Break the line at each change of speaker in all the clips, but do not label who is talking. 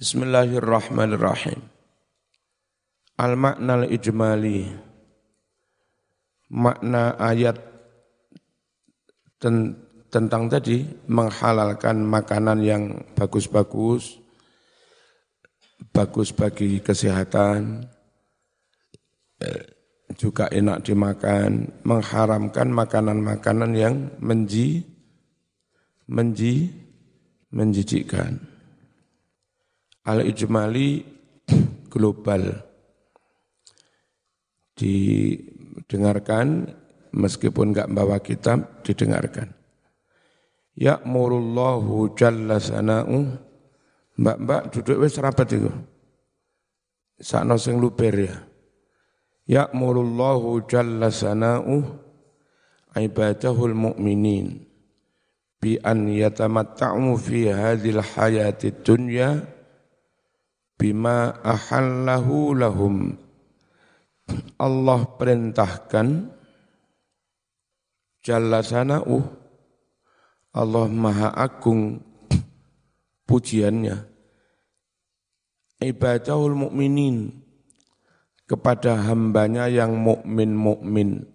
Bismillahirrahmanirrahim. Al-makna al-ijmali. Makna ayat ten tentang tadi menghalalkan makanan yang bagus-bagus, bagus bagi kesehatan, juga enak dimakan, mengharamkan makanan-makanan yang menji, menji, menjijikkan. Al-Ijmali global. Didengarkan meskipun enggak bawa kitab, didengarkan. Ya'murullahu jalla sana'u. Mbak-mbak duduk wis rapat itu. Sakno sing luber ya. Ya'murullahu jalla sana'u ibadahul mu'minin bi an yatamatta'u fi hadhil hayati dunya bima ahallahu lahum. Allah perintahkan jalla sana'u Allah maha agung pujiannya. Ibadahul mukminin kepada hambanya yang mukmin mukmin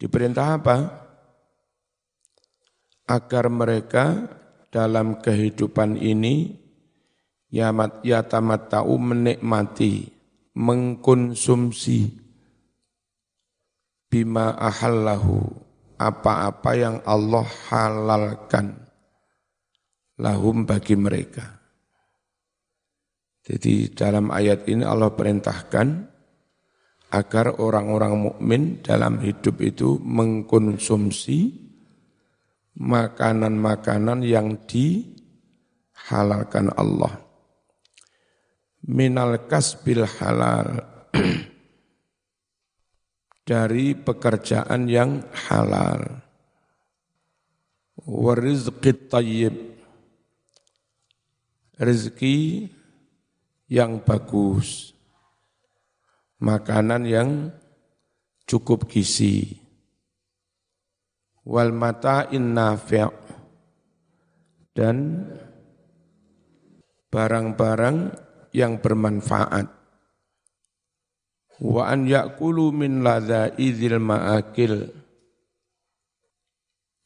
diperintah apa? Agar mereka dalam kehidupan ini yamat yatamatta'u menikmati mengkonsumsi bima ahallahu apa-apa yang Allah halalkan lahum bagi mereka. Jadi dalam ayat ini Allah perintahkan agar orang-orang mukmin dalam hidup itu mengkonsumsi makanan-makanan yang dihalalkan Allah minal kasbil halal. Dari pekerjaan yang halal. Warizqi tayyib. Rezeki yang bagus. Makanan yang cukup gizi. Wal mata'in nafi' dan barang-barang yang bermanfaat. Wa an ya'kulu min ladza'idzil ma'akil.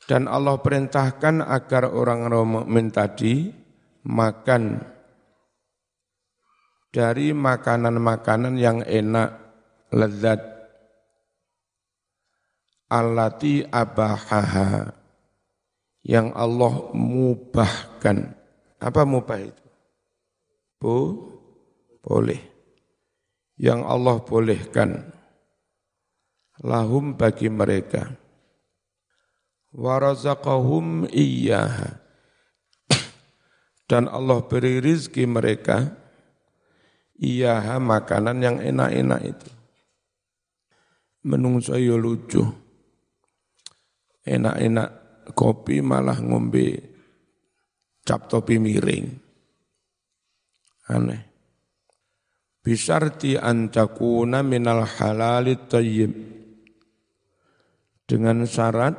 Dan Allah perintahkan agar orang-orang mukmin tadi makan dari makanan-makanan yang enak, lezat, allati abahaha yang Allah mubahkan. Apa mubah itu? Bu, boleh. Yang Allah bolehkan lahum bagi mereka. Warazaqahum iyyaha. Dan Allah beri rizki mereka iyaha makanan yang enak-enak itu. Menungso yo lucu. Enak-enak kopi malah ngombe cap topi miring. Aneh bisarti antakuna minal halali tayyib. Dengan syarat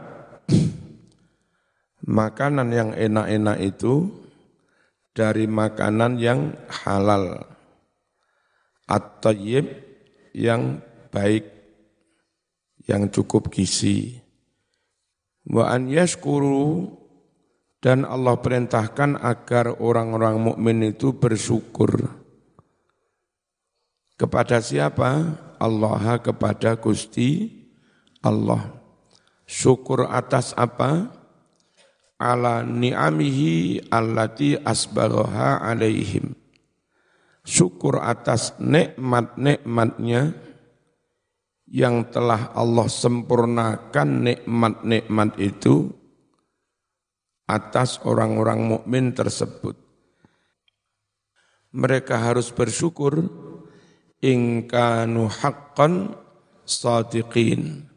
makanan yang enak-enak itu dari makanan yang halal. At-tayyib yang baik yang cukup gizi. Wa an yashkuru dan Allah perintahkan agar orang-orang mukmin itu bersyukur kepada siapa? Allah kepada Gusti Allah. Syukur atas apa? Ala ni'amihi allati asbaghaha alaihim. Syukur atas nikmat-nikmatnya yang telah Allah sempurnakan nikmat-nikmat itu atas orang-orang mukmin tersebut. Mereka harus bersyukur ingkanu haqqan sadiqin.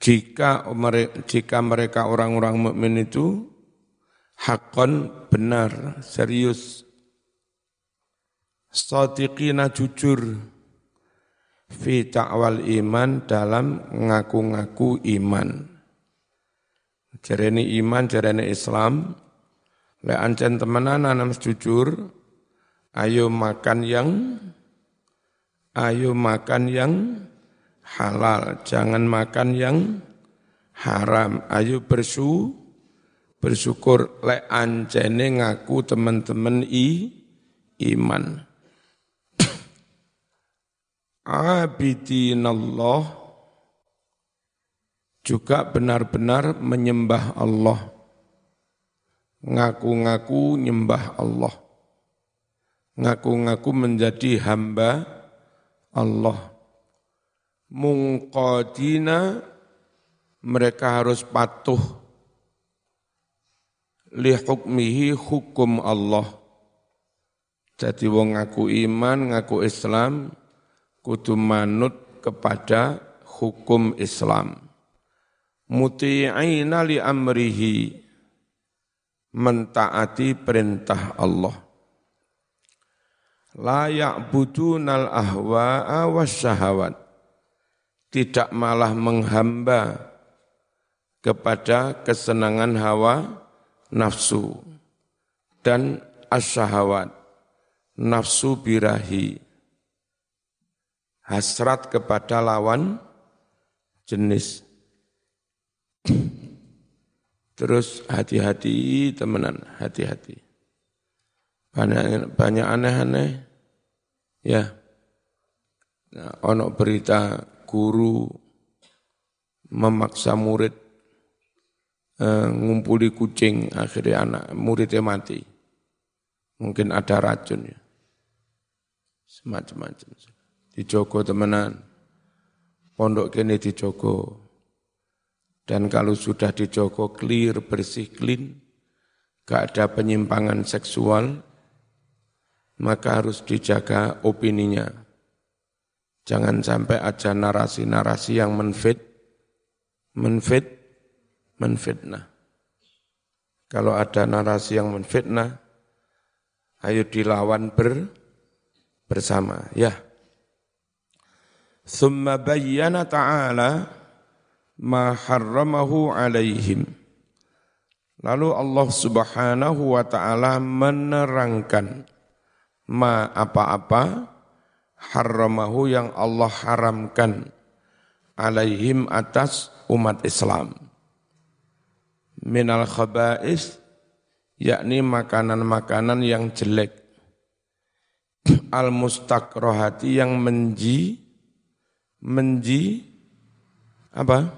Jika mereka, jika mereka orang-orang mukmin itu haqqan benar serius. Sadiqina jujur fi ta'wal iman dalam ngaku-ngaku iman. Jarene iman jarene Islam. Le ancen temenan anak jujur Ayo makan yang ayo makan yang halal, jangan makan yang haram. Ayo bersu bersyukur lek ancene ngaku teman-teman i iman. Abidinallah juga benar-benar menyembah Allah. Ngaku-ngaku nyembah Allah ngaku-ngaku menjadi hamba Allah. Mungqadina mereka harus patuh li hukmihi hukum Allah. Jadi wong ngaku iman, ngaku Islam, kudu manut kepada hukum Islam. Muti'ina li amrihi, mentaati perintah Allah layak budunal ahwa'a wasyahawat. Tidak malah menghamba kepada kesenangan hawa nafsu dan asyahawat nafsu birahi hasrat kepada lawan jenis. Terus hati-hati temenan hati-hati banyak banyak aneh-aneh. Ya. Nah, ono berita guru memaksa murid eh, ngumpuli kucing akhirnya anak muridnya mati. Mungkin ada racun ya. Semacam-macam. Dijogo temenan. Pondok kini dijogo. Dan kalau sudah dijogo clear bersih clean gak ada penyimpangan seksual maka harus dijaga opininya. Jangan sampai ada narasi-narasi yang menfit, menfit, menfitnah. Kalau ada narasi yang menfitnah, ayo dilawan ber, bersama. Ya. Thumma bayyana ta'ala ma harramahu alaihim. Lalu Allah subhanahu wa ta'ala menerangkan ma apa-apa haramahu yang Allah haramkan alaihim atas umat Islam minal khaba'is yakni makanan-makanan yang jelek al mustakrohati yang menji menji apa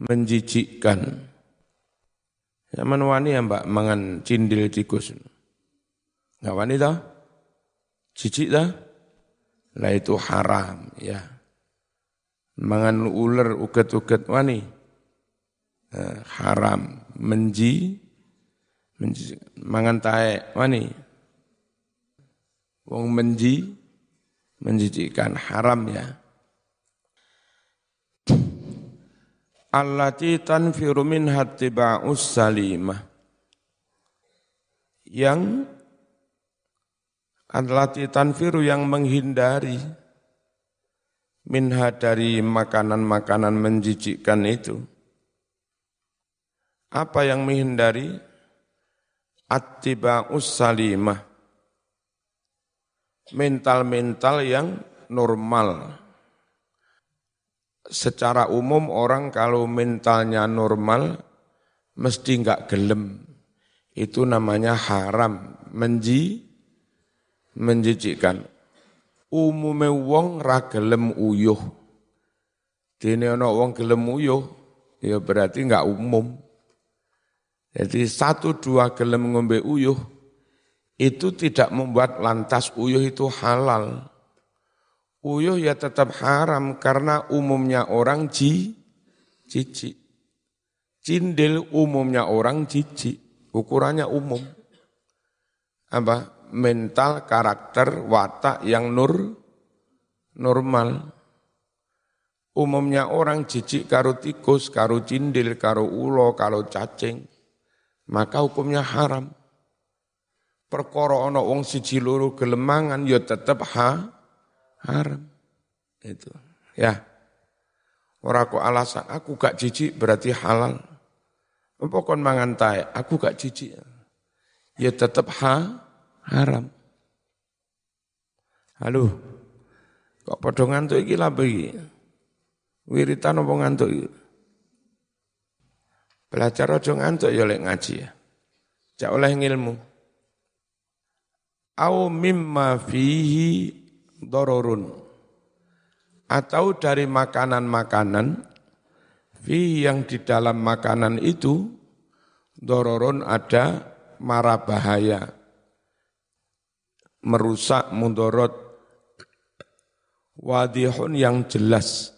menjijikkan Zaman wani ya mbak mangan cindil tikus. Enggak wani tau? Jijik dah? Lah itu haram ya. Mangan ular uget-uget wani. Eh, haram. Menji, menji mangan tae wani. Wong menji, menjijikkan haram ya. Allati tanfiru min hattiba'us salimah. Yang adalah tanfiru yang menghindari minha dari makanan-makanan menjijikkan itu. Apa yang menghindari? Attiba'us salimah. Mental-mental yang normal. Secara umum orang kalau mentalnya normal, mesti enggak gelem. Itu namanya haram. Menji, menjijikkan. Umume wong ra gelem uyuh. Dene ana wong gelem uyuh, ya berarti enggak umum. Jadi satu dua gelem ngombe uyuh, itu tidak membuat lantas uyuh itu halal. Uyuh ya tetap haram karena umumnya orang ji, jijik. Cindil umumnya orang jijik, ukurannya umum. Apa? Mental, karakter, watak yang nur, normal. Umumnya orang jijik karo tikus, karo cindil, karo ulo, karo cacing. Maka hukumnya haram. Perkara ana wong siji loro gelemangan ya tetep ha, haram. Itu. Ya. Ora kok alasan aku gak jijik berarti halal. Apa kon mangan aku gak jijik. Ya tetep ha, haram. Halo. Kok padha ngantuk iki lha iki? Wiritan apa ngantuk iki? Belajar aja ngantuk ya lek ngaji ya. Jak oleh ngilmu. Au mimma fihi dororun. Atau dari makanan-makanan fi yang di dalam makanan itu dororun ada mara bahaya merusak mundorot wadihun yang jelas.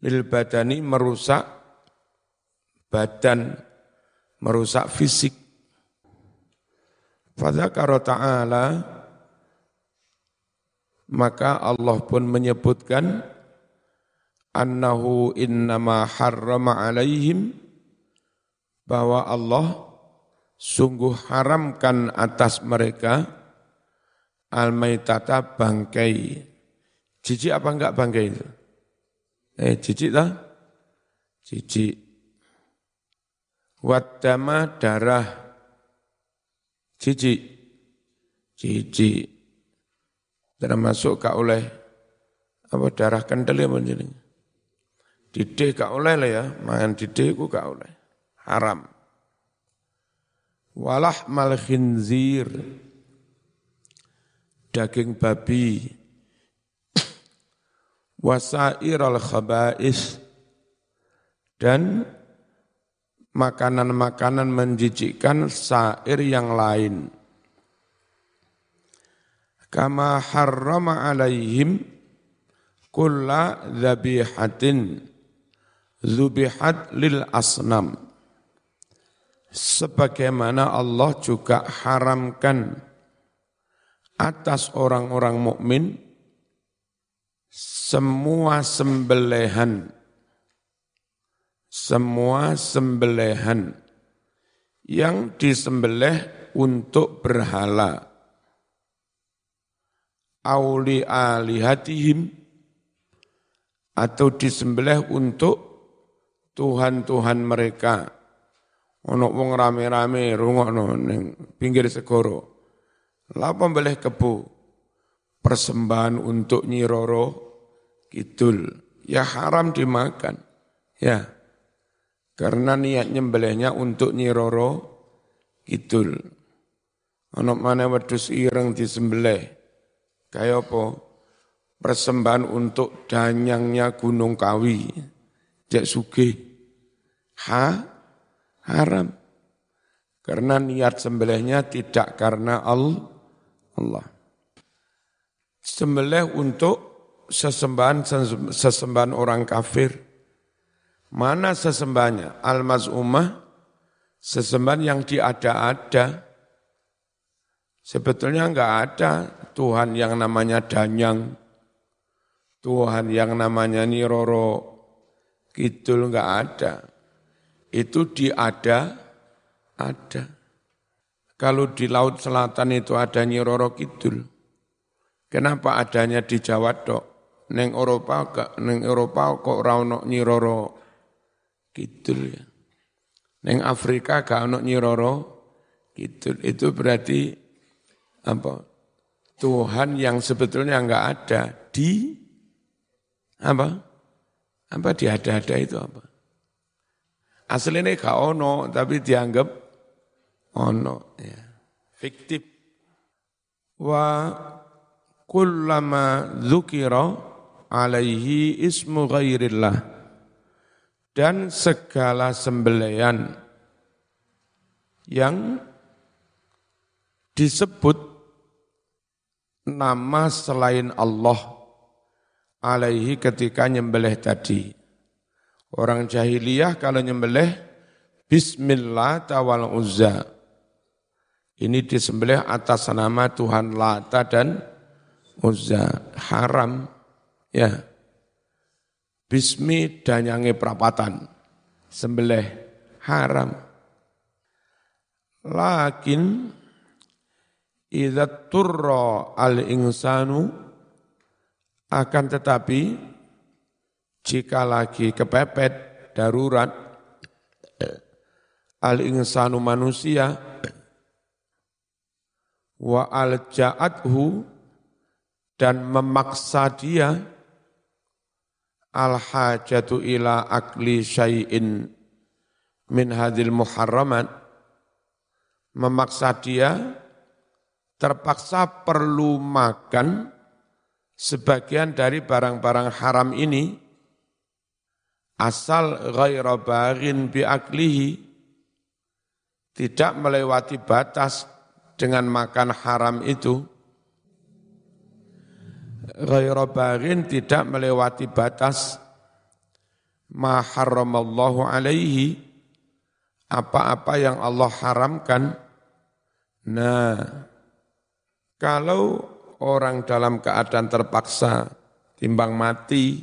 Lil badani merusak badan merusak fisik. Fadzakara ta'ala maka Allah pun menyebutkan annahu innama harrama alaihim bahwa Allah sungguh haramkan atas mereka almaitata bangkai. Jijik apa enggak bangkai itu? Eh, jijik tak? Jijik. Wadama darah. Jijik. Jijik. Termasuk kak oleh apa darah kental ya menjadi. Didih gak oleh lah ya, mangan didih ku gak oleh. Haram. Walah mal khinzir. Daging babi. Wasair al khabais. Dan makanan-makanan menjijikkan sair yang lain. Kama harrama alaihim kulla dhabihatin zubihat lil asnam. Sebagaimana Allah juga haramkan atas orang-orang mukmin semua sembelihan semua sembelihan yang disembelih untuk berhala auli alihatihim atau disembelih untuk Tuhan-Tuhan mereka. Ono wong rame-rame rungokno ning pinggir segoro. Lah pembelih kebu persembahan untuk Nyiroro Kidul ya haram dimakan. Ya. Karena niat nyembelihnya untuk Nyiroro Kidul. Ono mana wedus ireng disembelih. Kayak apa? Persembahan untuk danyangnya Gunung Kawi cek sugih. Ha? Haram. Karena niat sembelihnya tidak karena Allah. Sembelih untuk sesembahan sesembahan orang kafir. Mana sesembahnya? Al-maz'umah, sesembahan yang diada-ada. Sebetulnya enggak ada Tuhan yang namanya Danyang, Tuhan yang namanya Niroro, Kidul enggak ada. Itu di ada, ada. Kalau di Laut Selatan itu ada Nyiroro Kidul. Kenapa adanya di Jawa dok? Neng Eropa, neng Eropa kok rauno Nyiroro Kidul ya. Neng Afrika gak ono Nyiroro Kidul. Itu berarti apa? Tuhan yang sebetulnya enggak ada di apa? Apa diada-ada itu apa? Aslinya gak ono, tapi dianggap ono. Ya. Fiktif. Wa kullama dzukira alaihi ismu ghairillah. Dan segala sembelian yang disebut nama selain Allah alaihi ketika nyembelih tadi. Orang jahiliyah kalau nyembelih Bismillah tawal uzza. Ini disembelih atas nama Tuhan Lata dan Uzza. Haram. Ya. Bismi danyange prapatan. Sembelih. Haram. Lakin idza turra al-insanu akan tetapi jika lagi kepepet darurat al insanu manusia wa alja'athu dan memaksa dia al hajatu ila akli syai'in min hadil muharramat memaksa dia terpaksa perlu makan sebagian dari barang-barang haram ini asal ghaira baghin bi aklihi. Tidak melewati batas dengan makan haram itu. Ghaira baghin tidak melewati batas ma haramallahu alaihi. Apa-apa yang Allah haramkan. Nah kalau orang dalam keadaan terpaksa timbang mati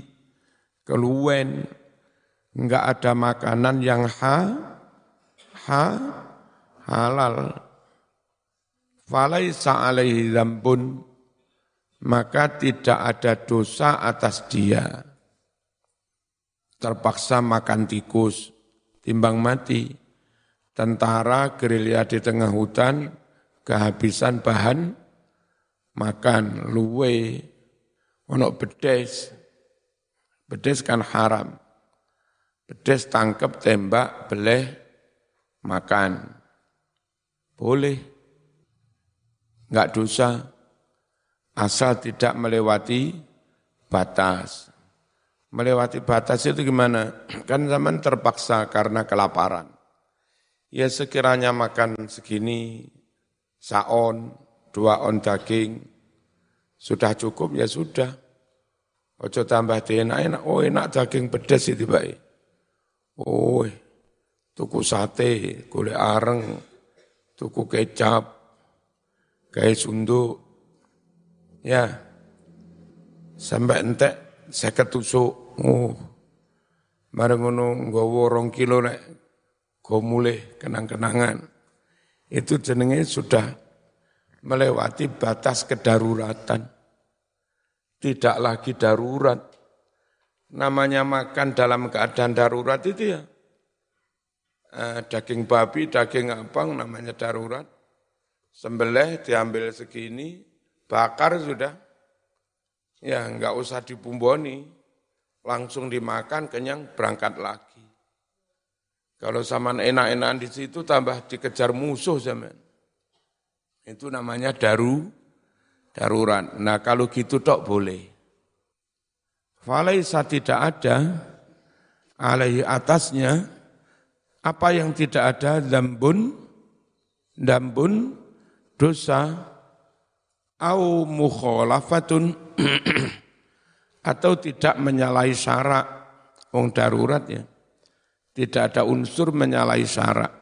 keluwen enggak ada makanan yang ha ha halal. Falaisa alaihi dzambun maka tidak ada dosa atas dia. Terpaksa makan tikus timbang mati. Tentara gerilya di tengah hutan kehabisan bahan makan luwe. Ono bedes. Bedes kan haram bedes tangkep tembak beleh makan boleh enggak dosa, asal tidak melewati batas. Melewati batas itu gimana? Kan zaman terpaksa karena kelaparan. Ya sekiranya makan segini, saon, dua on daging, sudah cukup ya sudah. Ojo tambah enak, enak, oh enak daging pedas itu baik. Oh, tuku sate, gulai areng, tuku kecap, kayak sunduk, ya, sampai entek saya ketusuk, oh, bareng ngono nggawa kilo nek go mulih kenang-kenangan. Itu jenenge sudah melewati batas kedaruratan. Tidak lagi darurat. Namanya makan dalam keadaan darurat itu ya. Eh, daging babi, daging apang namanya darurat sembelih diambil segini, bakar sudah. Ya enggak usah dipumboni, langsung dimakan kenyang berangkat lagi. Kalau zaman enak-enakan di situ tambah dikejar musuh zaman. Itu namanya daru, darurat. Nah kalau gitu tok boleh. Falaisa tidak ada alaihi atasnya apa yang tidak ada? Dambun dambun dosa au mukhalafatun atau tidak menyalahi syarak. Wong darurat ya. Tidak ada unsur menyalahi syarak.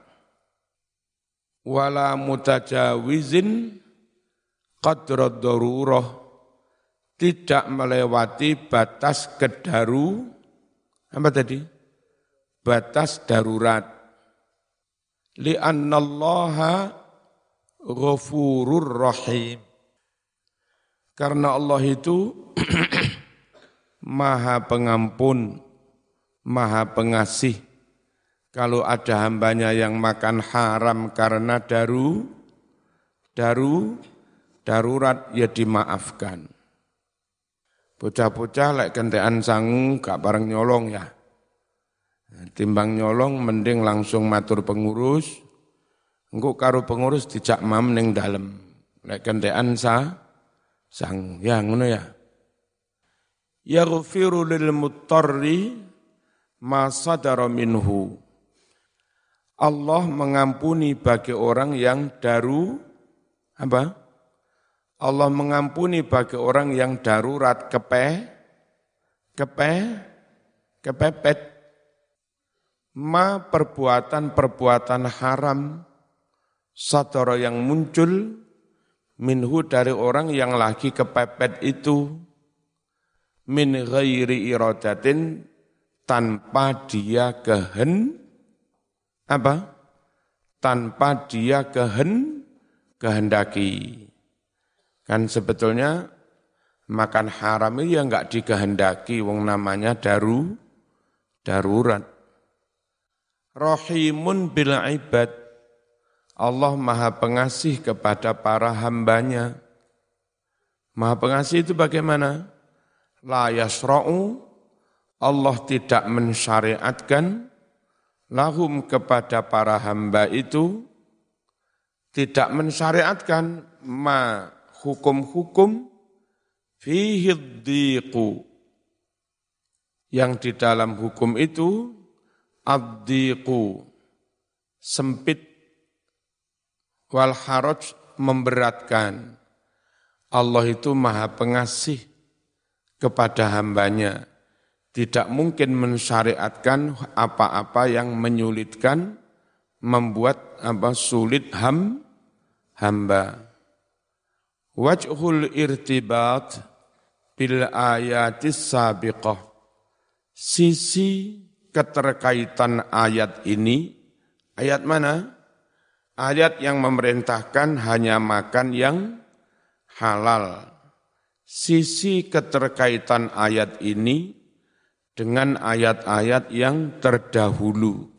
Wala mutajawizin qadrad darurah tidak melewati batas kedaru apa tadi batas darurat li'annallaha ghafurur rahim. Karena Allah itu maha pengampun, maha pengasih. Kalau ada hambanya yang makan haram karena daru, daru, darurat ya dimaafkan. Bocah-bocah lek kentean sangu gak bareng nyolong ya. Timbang nyolong mending langsung matur pengurus, Engko karo pengurus dijak mam ning dalem. Lek kentekan sa sang ya ngono ya. Yaghfiru lil mutarri ma sadara minhu. Allah mengampuni bagi orang yang daru apa? Allah mengampuni bagi orang yang darurat kepe kepe kepepet. Ma perbuatan-perbuatan haram satara yang muncul minhu dari orang yang lagi kepepet itu min ghairi iradatin tanpa dia kehen apa? Tanpa dia kehen kehendaki kan sebetulnya makan haram itu ya enggak dikehendaki wong namanya daru darurat rahimun bil ibad Allah maha pengasih kepada para hambanya. Maha pengasih itu bagaimana? La yasra'u, Allah tidak mensyariatkan lahum kepada para hamba itu, tidak mensyariatkan ma hukum-hukum fihi yang di dalam hukum itu abdiku sempit wal haraj memberatkan. Allah itu maha pengasih kepada hambanya. Tidak mungkin mensyariatkan apa-apa yang menyulitkan, membuat apa sulit ham, hamba. Wajhul irtibat bil ayatis sabiqah. Sisi keterkaitan ayat ini, ayat mana? Ayat yang memerintahkan hanya makan yang halal. Sisi keterkaitan ayat ini dengan ayat-ayat yang terdahulu.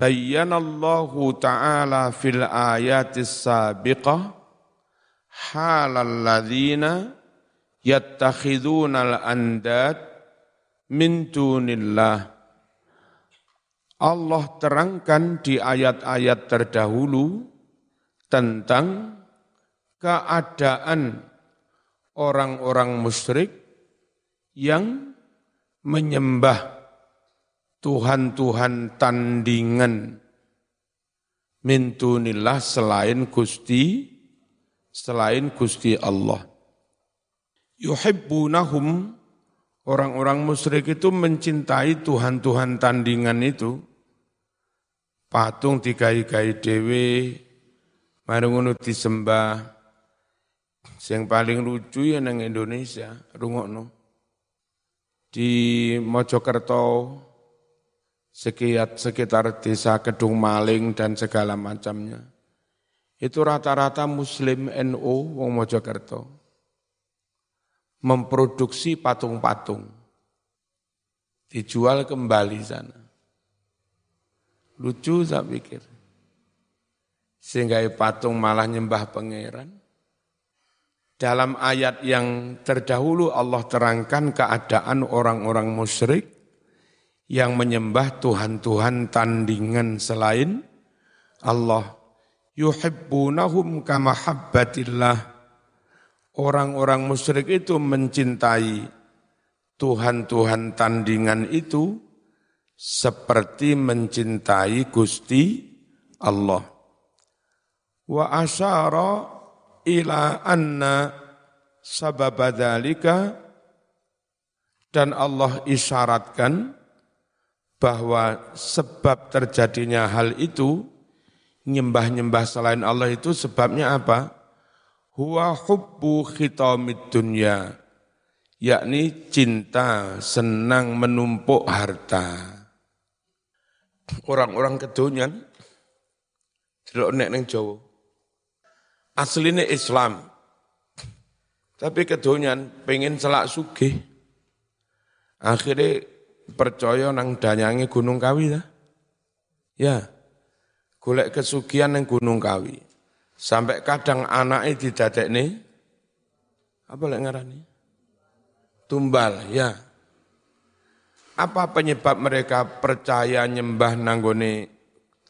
Bayyanallahu ta'ala fil ayatis sabiqah halal ladhina yattakhidunal andad min dunillah. Allah terangkan di ayat-ayat terdahulu tentang keadaan orang-orang musyrik yang menyembah Tuhan-Tuhan tandingan mintunillah selain Gusti selain Gusti Allah. Yuhibbunahum orang-orang musyrik itu mencintai Tuhan-Tuhan tandingan itu patung digai-gai dewe, mari ngono disembah. Yang paling lucu ya nang Indonesia, rungokno. Di Mojokerto, sekitar, sekitar desa Kedung Maling dan segala macamnya. Itu rata-rata Muslim NU wong Mojokerto. Memproduksi patung-patung. Dijual kembali sana. Lucu saya pikir. Sehingga patung malah nyembah pangeran. Dalam ayat yang terdahulu Allah terangkan keadaan orang-orang musyrik yang menyembah Tuhan-Tuhan tandingan selain Allah. Yuhibbunahum kama habbatillah. Orang-orang musyrik itu mencintai Tuhan-Tuhan tandingan itu seperti mencintai Gusti Allah. Wa asyara ila anna sababadhalika dan Allah isyaratkan bahwa sebab terjadinya hal itu nyembah-nyembah selain Allah itu sebabnya apa? Huwa hubbu khitamid dunya yakni cinta senang menumpuk harta orang-orang kedonyan delok nek ning Jawa. Asline Islam. Tapi kedonyan pengen selak sugih. Akhirnya percaya nang danyange Gunung Kawi ta. Ya. Golek kesugihan nang Gunung Kawi. Sampai kadang anaknya didadekne apa lek ngarani? Tumbal, ya. Apa penyebab mereka percaya nyembah nanggone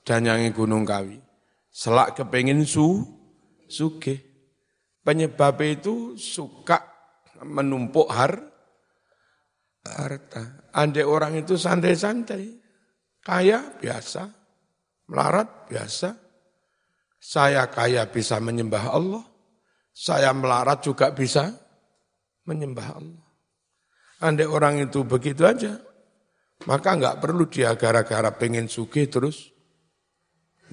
danyangi Gunung Kawi? Selak kepingin su, suge. Penyebab itu suka menumpuk har, harta. Andai orang itu santai-santai, kaya biasa, melarat biasa. Saya kaya bisa menyembah Allah, saya melarat juga bisa menyembah Allah. Andai orang itu begitu aja, maka enggak perlu dia gara-gara pengen sugih terus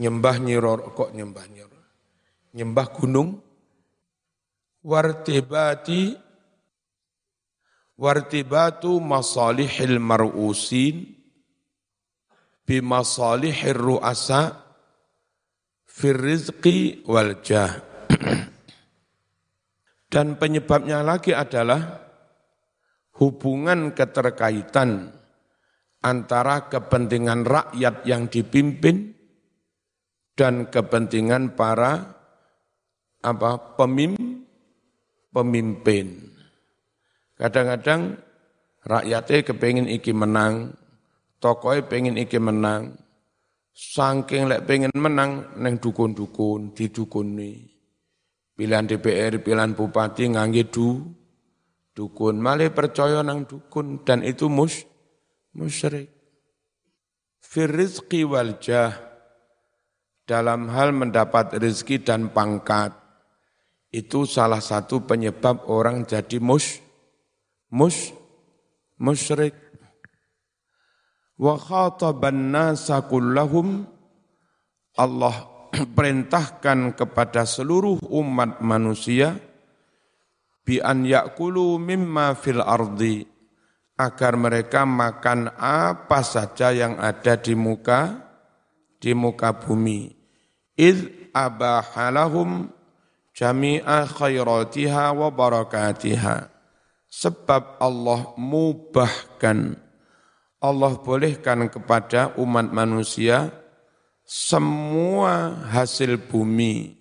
nyembah nyiror, kok nyembah nyiror. Nyembah gunung, wartibati wartibatu masalihil mar'usin bimasalihir ru'asa fir rizqi wal jah. Dan penyebabnya lagi adalah hubungan keterkaitan antara kepentingan rakyat yang dipimpin dan kepentingan para apa pemim, pemimpin. Kadang-kadang rakyatnya kepingin iki menang, tokoe pengen iki menang, saking lek pengen menang neng dukun-dukun, didukuni. Pilihan DPR, pilihan bupati ngangge du, dukun. Malah percaya nang dukun dan itu mus, musyrik. Firizki wal jah, dalam hal mendapat rezeki dan pangkat, itu salah satu penyebab orang jadi mus, mus, musyrik. Wa khataban nasa kullahum. Allah perintahkan kepada seluruh umat manusia bi an yakulu mimma fil ardi agar mereka makan apa saja yang ada di muka di muka bumi. Id abahalahum jami'a khairatiha wa barakatiha. Sebab Allah mubahkan Allah bolehkan kepada umat manusia semua hasil bumi.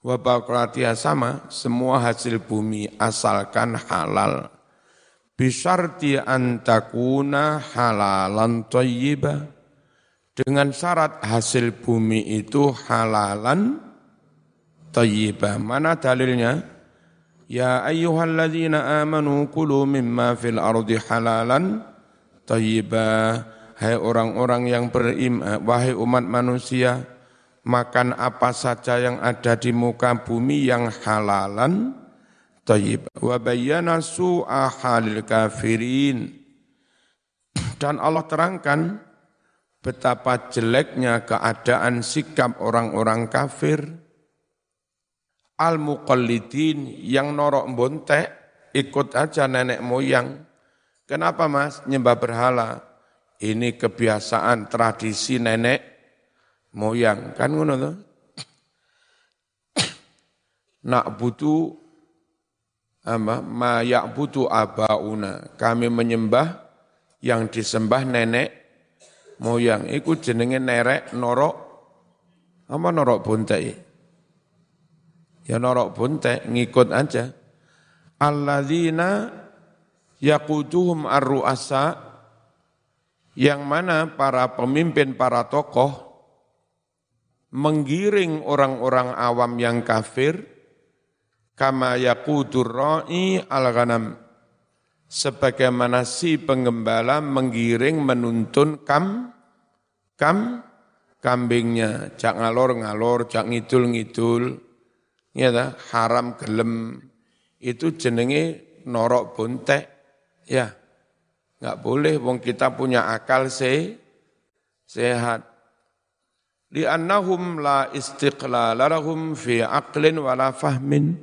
Wabakulatia sama semua hasil bumi asalkan halal. Bisarti antakuna halalan thayyibah dengan syarat hasil bumi itu halalan thayyibah mana dalilnya? Ya ayyuhalladzina amanu kulu mimma fil ardi halalan tayyibah. Hai orang-orang yang beriman wahai umat manusia makan apa saja yang ada di muka bumi yang halalan? Tayyib wa bayyana su'a halil kafirin. Dan Allah terangkan betapa jeleknya keadaan sikap orang-orang kafir. Al-muqallidin yang norok bontek ikut aja nenek moyang Kenapa mas nyembah berhala? Ini kebiasaan tradisi nenek moyang. Kan ngono tuh? Nak butuh apa? Ma butuh abauna. Kami menyembah yang disembah nenek moyang. Iku jenenge nerek norok apa norok buntek? Ya norok buntek ngikut aja. Alladzina yaquduhum ar-ru'asa yang mana para pemimpin, para tokoh menggiring orang-orang awam yang kafir kama yaqudur ra'i al-ghanam sebagaimana si penggembala menggiring menuntun kam kam kambingnya. Cak ngalor ngalor cak ngidul ngidul ya haram gelem. Itu jenenge norok buntek Ya, nggak boleh wong kita punya akal se sehat. Li'annahum la istiqlala lahum fi aqlin wala fahmin.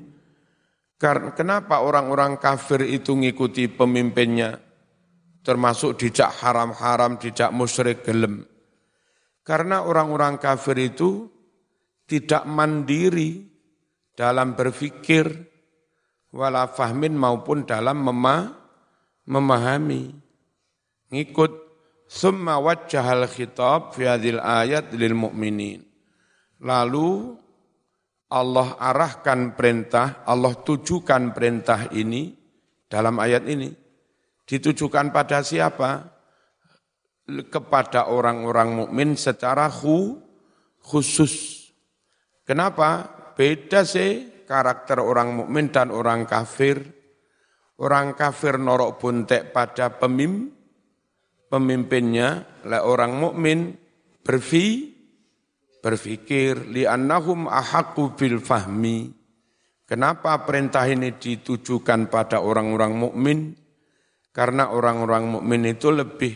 Karena kenapa orang-orang kafir itu ngikuti pemimpinnya? Termasuk dijak haram-haram, dijak musyrik gelem. Karena orang-orang kafir itu tidak mandiri dalam berpikir, wala fahmin maupun dalam memah memahami, ngikut summa wajjahal khitab fi hadhil ayat lil mu'minin. Lalu Allah arahkan perintah, Allah tujukan perintah ini dalam ayat ini. Ditujukan pada siapa? Kepada orang-orang mukmin secara khu, khusus. Kenapa? Beda sih karakter orang mukmin dan orang kafir Orang kafir norok buntek pada pemim, pemimpinnya, le orang mukmin berfi, berfikir li'annahum ahaku bil fahmi. Kenapa perintah ini ditujukan pada orang-orang mukmin? Karena orang-orang mukmin itu lebih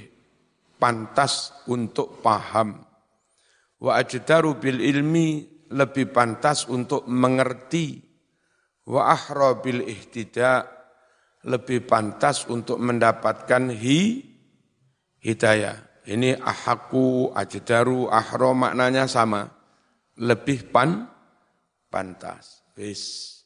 pantas untuk paham. Wa ajdaru bil ilmi lebih pantas untuk mengerti. Wa ahra bil ihtidak lebih pantas untuk mendapatkan hi, hidayah. Ini ahaku, ajdaru, ahro maknanya sama. Lebih pan, pantas. Bis.